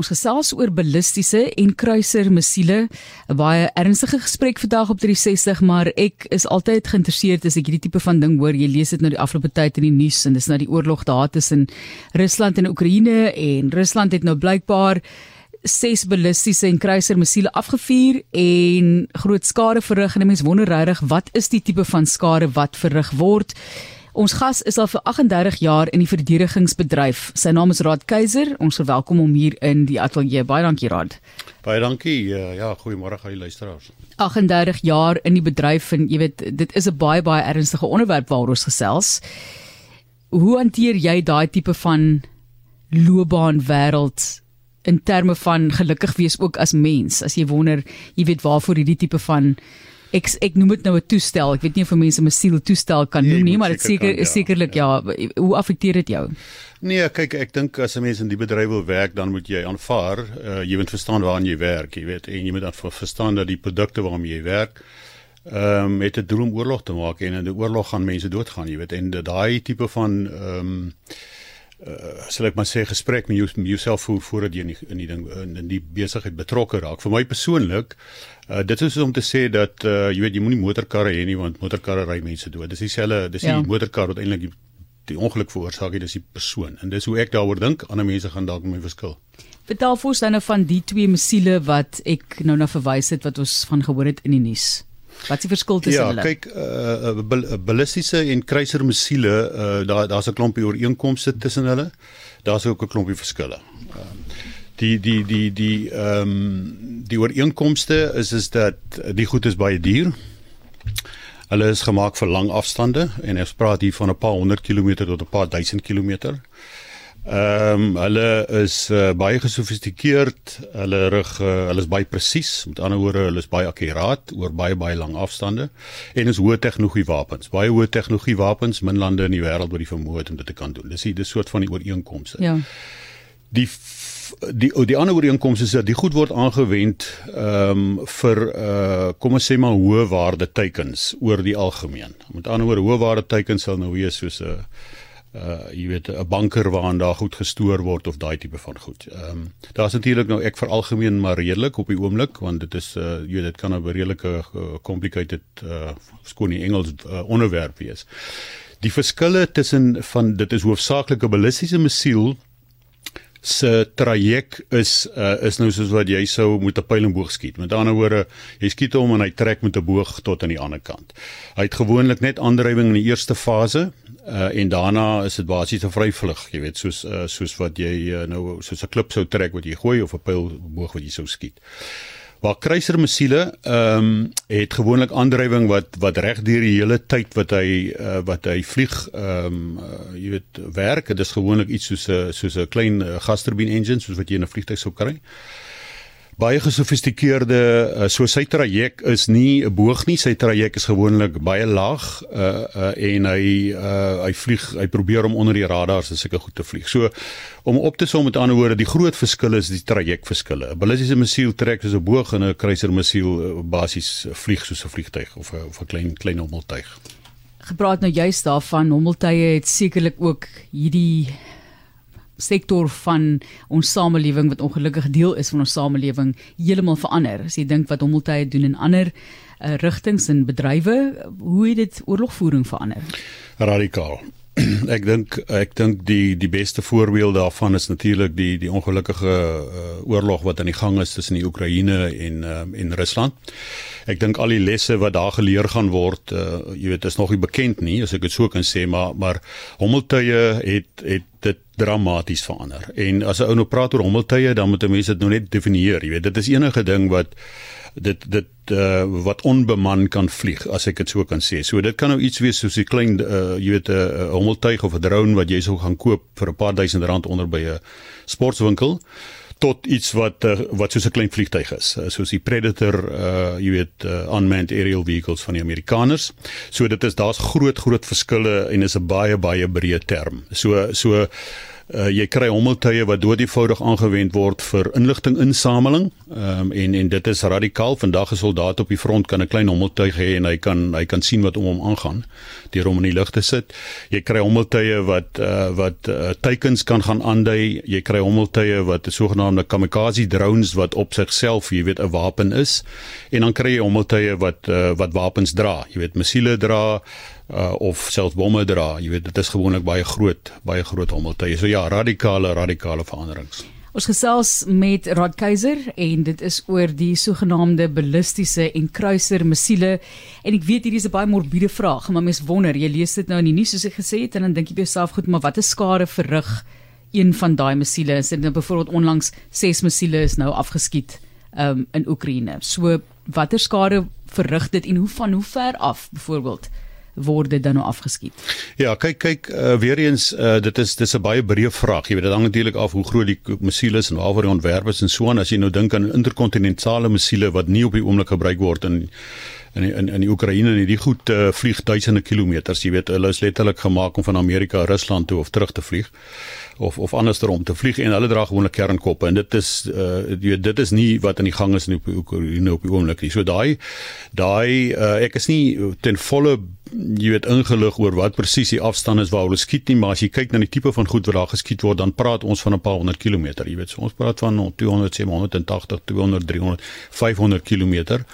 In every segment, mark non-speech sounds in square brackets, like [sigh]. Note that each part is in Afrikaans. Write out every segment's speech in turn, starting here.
Ons gesels oor ballistiese en kruiser missiele. 'n Baie ernstige gesprek vandag op 360, maar ek is altyd geïnteresseerd as ek hierdie tipe van ding hoor. Jy lees dit nou die afgelope tyd in die nuus en dis nou die oorlog daar tussen Rusland en Oekraïne en Rusland het nou blykbaar ses ballistiese en kruiser missiele afgevuur en groot skade verrig en mense wonder regtig wat is die tipe van skade wat verrig word. Ons gas is al vir 38 jaar in die verdedigingsbedryf. Sy naam is Raad Keiser. Ons verwelkom hom hier in die ateljee. Baie dankie Raad. Baie dankie. Uh, ja, goeiemôre aan die luisteraars. 38 jaar in die bedryf en jy weet dit is 'n baie baie ernstige onderwerp waaroor ons gesels. Hoe hanteer jy daai tipe van loopbaan wêreld in terme van gelukkig wees ook as mens? As jy wonder, jy weet waarvoor hierdie tipe van ek ek noem dit nou 'n toestel. Ek weet nie of mense 'n siel toestel kan noem nie, maar dit seker is ja. sekerlik ja. ja. Hoe affekteer dit jou? Nee, kyk, ek dink as 'n mens in die bedryf wil werk, dan moet jy aanvaar, uh, jy moet verstaan waaraan jy werk, jy weet, en jy moet dan verstaan dat die produkte waarmee jy werk ehm um, met 'n doel om oorlog te maak en in 'n oorlog gaan mense doodgaan, jy weet, en daai tipe van ehm um, uh, sal ek maar sê gesprek met jou jouself voer voordat jy in die, in die ding in, in die besigheid betrokke raak. Vir my persoonlik, uh, dit is om te sê dat uh, jy weet jy moenie motorkarre hê nie want motorkarre ry mense dood. Dis dieselfde, dis ja. die motorkar wat eintlik die, die ongeluk veroorsaak het, dis die persoon. En dis hoe ek daaroor dink. Ander mense gaan dalk met my verskil. Vertel vir ons dan nou van die twee missiele wat ek nou na verwys het wat ons van gehoor het in die nuus. Wat is die verskil tussen ja, hulle? Ja, kyk, uh, ballistiese en kruiser missiele, uh, daar daar's 'n klompie ooreenkomste tussen hulle. Daar's ook 'n klompie verskille. Uh, die die die die ehm um, die ooreenkomste is is dat die goed is baie duur. Hulle is gemaak vir lang afstande en ons praat hier van 'n paar 100 km tot 'n paar duisend kilometer. Ehm um, hulle is uh, baie gesofistikeerd. Hulle rig uh, hulle is baie presies. Met ander woorde, hulle is baie akkuraat oor baie baie lang afstande en is hoë tegnologie wapens. Baie hoë tegnologie wapens, min lande in die wêreld wat die vermoë het om dit te kan doen. Dis die dis soort van die ooreenkomste. Ja. Die die die ander ooreenkomste is dat die goed word aangewend ehm um, vir uh kom ons sê maar hoë waarde teikens oor die algemeen. Met ander woorde, hoë waarde teikens sal nou wees soos 'n uh, uh jy weet 'n banker waarin daar goed gestoor word of daai tipe van goed. Ehm um, daar's natuurlik nou ek vir algemeen maar redelik op die oomblik want dit is uh jy weet dit kan 'n redelike uh, complicated uh skoon in Engels uh, onderwerp wees. Die verskille tussen van dit is hoofsaaklik 'n ballistiese missiel se traject is uh, is nou soos wat jy sou met 'n pyl en boog skiet. Met ander woorde, jy skiet hom en hy trek met 'n boog tot aan die ander kant. Hy het gewoonlik net aandrywing in die eerste fase uh, en daarna is dit basies 'n vryvlug, jy weet, soos uh, soos wat jy uh, nou soos 'n klip sou trek wat jy gooi of 'n pyl boog wat jy sou skiet. Waar kruiser missiele ehm um, het gewoonlik aandrywing wat wat reg deur die hele tyd wat hy uh, wat hy vlieg ehm um, uh, jy weet werk. Dit is gewoonlik iets soos 'n soos 'n klein uh, gasturbine engine soos wat jy in 'n vliegtuig sou kry. Baie gesofistikeerde uh, so sy traject is nie 'n boog nie, sy traject is gewoonlik baie laag uh, uh, en hy uh, hy vlieg, hy probeer om onder die radars as ek goed te vlieg. So om op te som met ander woorde, die groot verskil is die trajectverskille. 'n Ballistiese missiel trek soos 'n boog en 'n kruiser missiel basies vlieg soos 'n vliegtyg of 'n of 'n klein klein hommeltuig. Gepraat nou juist daarvan, hommeltuie het sekerlik ook hierdie sektor van ons samelewing wat ongelukkig deel is van ons samelewing heeltemal verander. As jy dink wat hommeltuie doen in ander uh, rigtings en bedrywe, hoe het dit oorlogvoering verander? Radikaal. [clears throat] ek dink ek dink die die beste voorbeeld daarvan is natuurlik die die ongelukkige uh, oorlog wat aan die gang is tussen die Oekraïne en uh, en Rusland. Ek dink al die lesse wat daar geleer gaan word, uh, jy weet, is nog nie bekend nie, as ek dit so kan sê, maar maar hommeltuie het het dit dramaties verander. En as 'n ou nou praat oor hommeltuie, dan moet 'n mens dit nou net definieer, jy weet. Dit is enige ding wat dit dit uh, wat onbeman kan vlieg as ek dit so kan sê. So dit kan nou iets wees soos 'n klein uh, jy weet 'n uh, hommeltuig of 'n drone wat jy sou gaan koop vir 'n paar duisend rand onder by 'n sportwinkel tot iets wat uh, wat soos 'n klein vliegtuig is, uh, soos die Predator uh jy weet uh, unmanned aerial vehicles van die Amerikaners. So dit is daar's groot groot verskille en is 'n baie baie breë term. So so Uh, jy kry hommeltuie wat doodevoudig aangewend word vir inligtinginsameling. Ehm um, en en dit is radikaal. Vandag 'n soldaat op die front kan 'n klein hommeltuig hê en hy kan hy kan sien wat om hom aangaan deur hom in die lug te sit. Jy kry hommeltuie wat uh, wat uh, teikens kan gaan aandui. Jy kry hommeltuie wat sogenaamde kamikaze drones wat op sigself, jy weet, 'n wapen is. En dan kry jy hommeltuie wat uh, wat wapens dra. Jy weet, missiele dra uh, of selfs bomme dra. Jy weet dit is gewoonlik baie groot, baie groot hommeltuie. So ja, radikale radikale veranderings. Ons gesels met Rod Keiser en dit is oor die sogenaamde ballistiese en kruiser missiele en ek weet hierdie is 'n baie morbiede vraag, maar mens wonder, jy lees dit nou in die nuus soos ek gesê het en dan dink jy by jouself goed, maar watter skade verrig een van daai missiele? Is dit nou byvoorbeeld onlangs 6 missiele is nou afgeskiet um, in Oekraïne. So watter skade verrig dit en hoe van hoe ver af byvoorbeeld? Word dit dan nou afgeskiet? Ja, kyk kyk uh, weer eens uh, dit is dis 'n baie breë vraag. Jy weet dit hang natuurlik af hoe groot die missiele is en waarvoor die ontwerp is en so aan. As jy nou dink aan interkontinentale missiele wat nie op die oomblik gebruik word in in in in die Oekraïne en die goed uh, vlieg duisende kilometers. Jy weet hulle is letterlik gemaak om van Amerika Rusland toe of terug te vlieg of of andersom te vlieg en hulle dra gewoonlik kernkoppe en dit is uh jy weet dit is nie wat in die gang is in die Oekraïne op die oomblik nie. So daai daai uh, ek is nie ten volle jy weet ingelig oor wat presies die afstand is waar hulle skiet nie, maar as jy kyk na die tipe van goed wat daar geskiet word, dan praat ons van 'n paar honderd kilometer. Jy weet, so ons praat van 200, 780, 200, 300, 500 kilometer.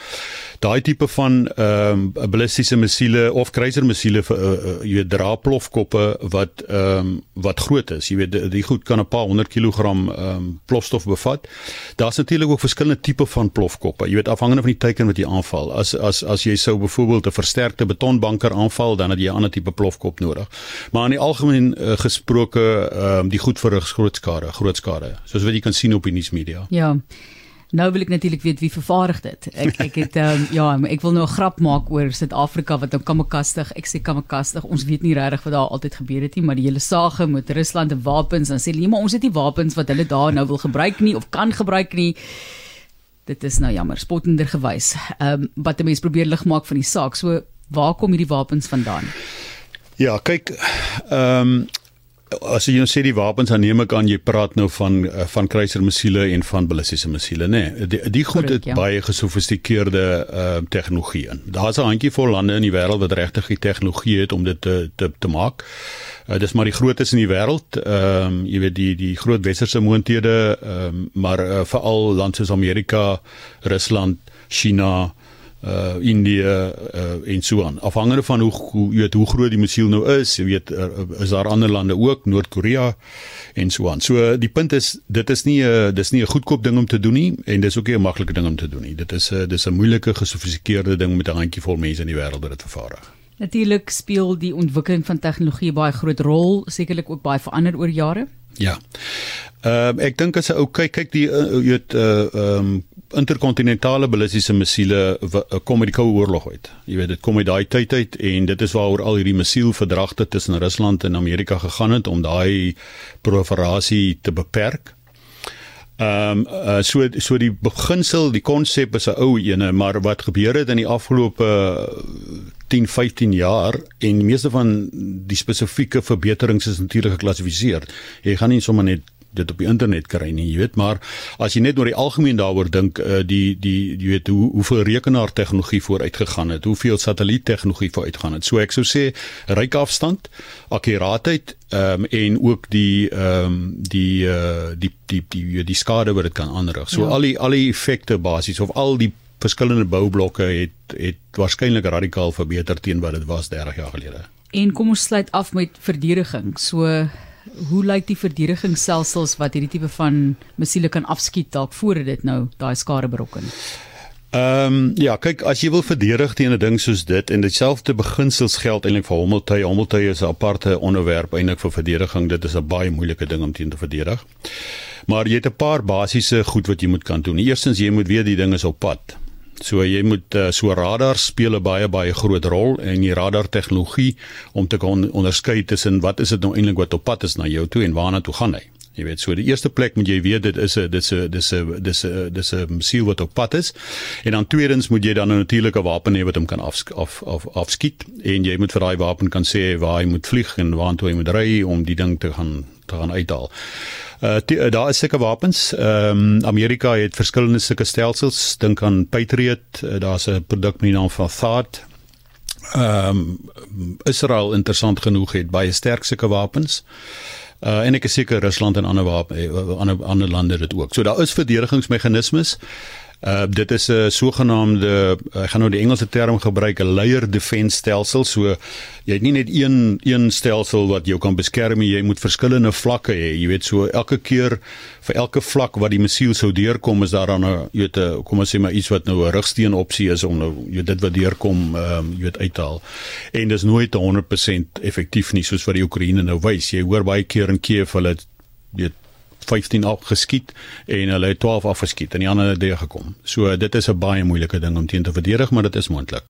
Daai tipe van ehm um, ballistiese missiele of kruisermissiele vir uh, uh, jy weet draadplofkoppe wat ehm um, wat groot is. Jy weet die, die goed kan 'n paar honderd kilogram ehm um, plofstof bevat. Daar's natuurlik ook verskillende tipe van plofkoppe. Jy weet afhangende van die teiken wat jy aanval. As as as jy sou byvoorbeeld 'n versterkte betonbank sterker aanval dan het jy 'n ander tipe plofkop nodig. Maar in die algemeen uh, gesproke, ehm um, die goed vir groot skade, groot skade, soos wat jy kan sien op die nuusmedia. Ja. Nou wil ek natuurlik weet wie vervaardig dit. Ek ek het um, ja, ek wil nou 'n grap maak oor Suid-Afrika wat nou kamakastig. Ek sê kamakastig. Ons weet nie regtig wat daar altyd gebeur het nie, maar die hele sage met Rusland en wapens dan sê hulle, nee, "Maar ons het nie wapens wat hulle daar nou wil gebruik nie of kan gebruik nie." Dit is nou jammer, spottender gewys. Ehm um, wat mense probeer lig maak van die saak. So Waar kom hierdie wapens vandaan? Ja, kyk, ehm um, as jy nou sê die wapens dan neem ek aan jy praat nou van uh, van kruisermissiele en van ballistiese missiele, nê. Nee, die die goed het ja. baie gesofistikeerde ehm uh, tegnologie in. Daar's 'n handjievol lande in die wêreld wat regtig die tegnologie het om dit te te, te maak. Uh, dis maar die grootes in die wêreld. Ehm um, jy weet die die groot westerse moonthede, ehm um, maar uh, veral lande soos Amerika, Rusland, China, uh Indië uh en so aan. Afhangende van hoe hoe jy weet hoe groot die missiel nou is, jy weet er, is daar ander lande ook, Noord-Korea en so aan. So die punt is dit is nie 'n dis nie 'n goedkoop ding om te doen nie en dis ook nie 'n maklike ding om te doen nie. Dit is 'n dis 'n moeilike gesofistikeerde ding met 'n handjievol mense in die wêreld wat dit vervaardig. Natuurlik speel die ontwikkeling van tegnologie baie groot rol, sekerlik ook baie verander oor jare. Ja. Ehm uh, ek dink as jy ou kyk kyk die uh, jy weet uh ehm um, interkontinentale ballistiese missiele kom uit die Koue Oorlog uit. Jy weet dit kom uit daai tyd uit en dit is waaroor al hierdie missielverdragte tussen Rusland en Amerika gegaan het om daai proliferasie te beperk. Ehm um, uh, so so die beginsel, die konsep is 'n ou ene, maar wat gebeur het in die afgelope 10, 15 jaar en meeste van die spesifieke verbeterings is natuurlik geklassifiseer. Jy gaan nie sommer net dit op die internet kry nie, jy weet, maar as jy net oor die algemeen daaroor dink, uh, die die jy weet hoe hoeveel rekenaar tegnologie vooruit gegaan het, hoeveel satelliet tegnologie vooruit gaan het. So ek sou sê ryk afstand, akkuraatheid ehm um, en ook die ehm um, die uh die die die die, skade wat dit kan aanrig. So ja. al die al die effekte basies of al die verskillende boublokke het het waarskynlik radikaal verbeter teen wat dit was 30 jaar gelede. En kom ons sluit af met verdediging. So hoe lyk die verdedigingsstelsels wat hierdie tipe van missiele kan afskiet dalk voordat dit nou daai skade berokken? Ehm um, ja, kyk as jy wil verdedig teen 'n ding soos dit en dieselfde beginsels geld eintlik vir hommeltuie. Hommeltuie is 'n aparte onderwerp eintlik vir verdediging. Dit is 'n baie moeilike ding om teen te verdedig. Maar jy het 'n paar basiese goed wat jy moet kan doen. Eerstens jy moet weet die ding is op pad. So jy moet uh, so radar speel 'n baie baie groot rol en die radar tegnologie om te kon onderskei tussen wat is dit nou eintlik wat op pad is na jou toe en waarna toe gaan hy. Jy weet, so die eerste plek moet jy weet dit is 'n dis 'n dis 'n dis 'n dis 'n siel wat op pad is. En dan tweedens moet jy dan 'n natuurlike wapen hê wat hom kan af af af afskiet en jy moet vir daai wapen kan sê waar hy moet vlieg en waartoe hy moet ry om die ding te gaan te gaan uithaal. Uh die, uh, daar is sulke wapens. Ehm um, Amerika het verskillende sulke stelsels. Dink aan Patriot. Uh, Daar's 'n produk met die naam van THAAD. Ehm um, Israel interessant genoeg het baie sterk sulke wapens. Uh en ek is seker Rusland en ander wapen ander ander lande dit ook. So daar is verdedigingsmeganismes. Uh dit is 'n sogenaamde ek gaan nou die Engelse term gebruik 'n layer defense stelsel. So jy het nie net een een stelsel wat jou kan beskerm nie, jy moet verskillende vlakke hê. Jy weet so elke keer vir elke vlak wat die missiel sou deurkom is daar dan 'n jy weet 'n kom ons sê maar iets wat nou 'n rigsteen opsie is om nou jy dit wat deurkom ehm um, jy weet uithaal. En dis nooit 100% effektief nie soos wat die Oekraïne nou wys. Jy hoor baie keer in Kiev hulle weet 15 af geskiet en hulle het 12 afgeskiet en die ander het deur gekom. So dit is 'n baie moeilike ding om teen te verdedig, maar dit is moontlik.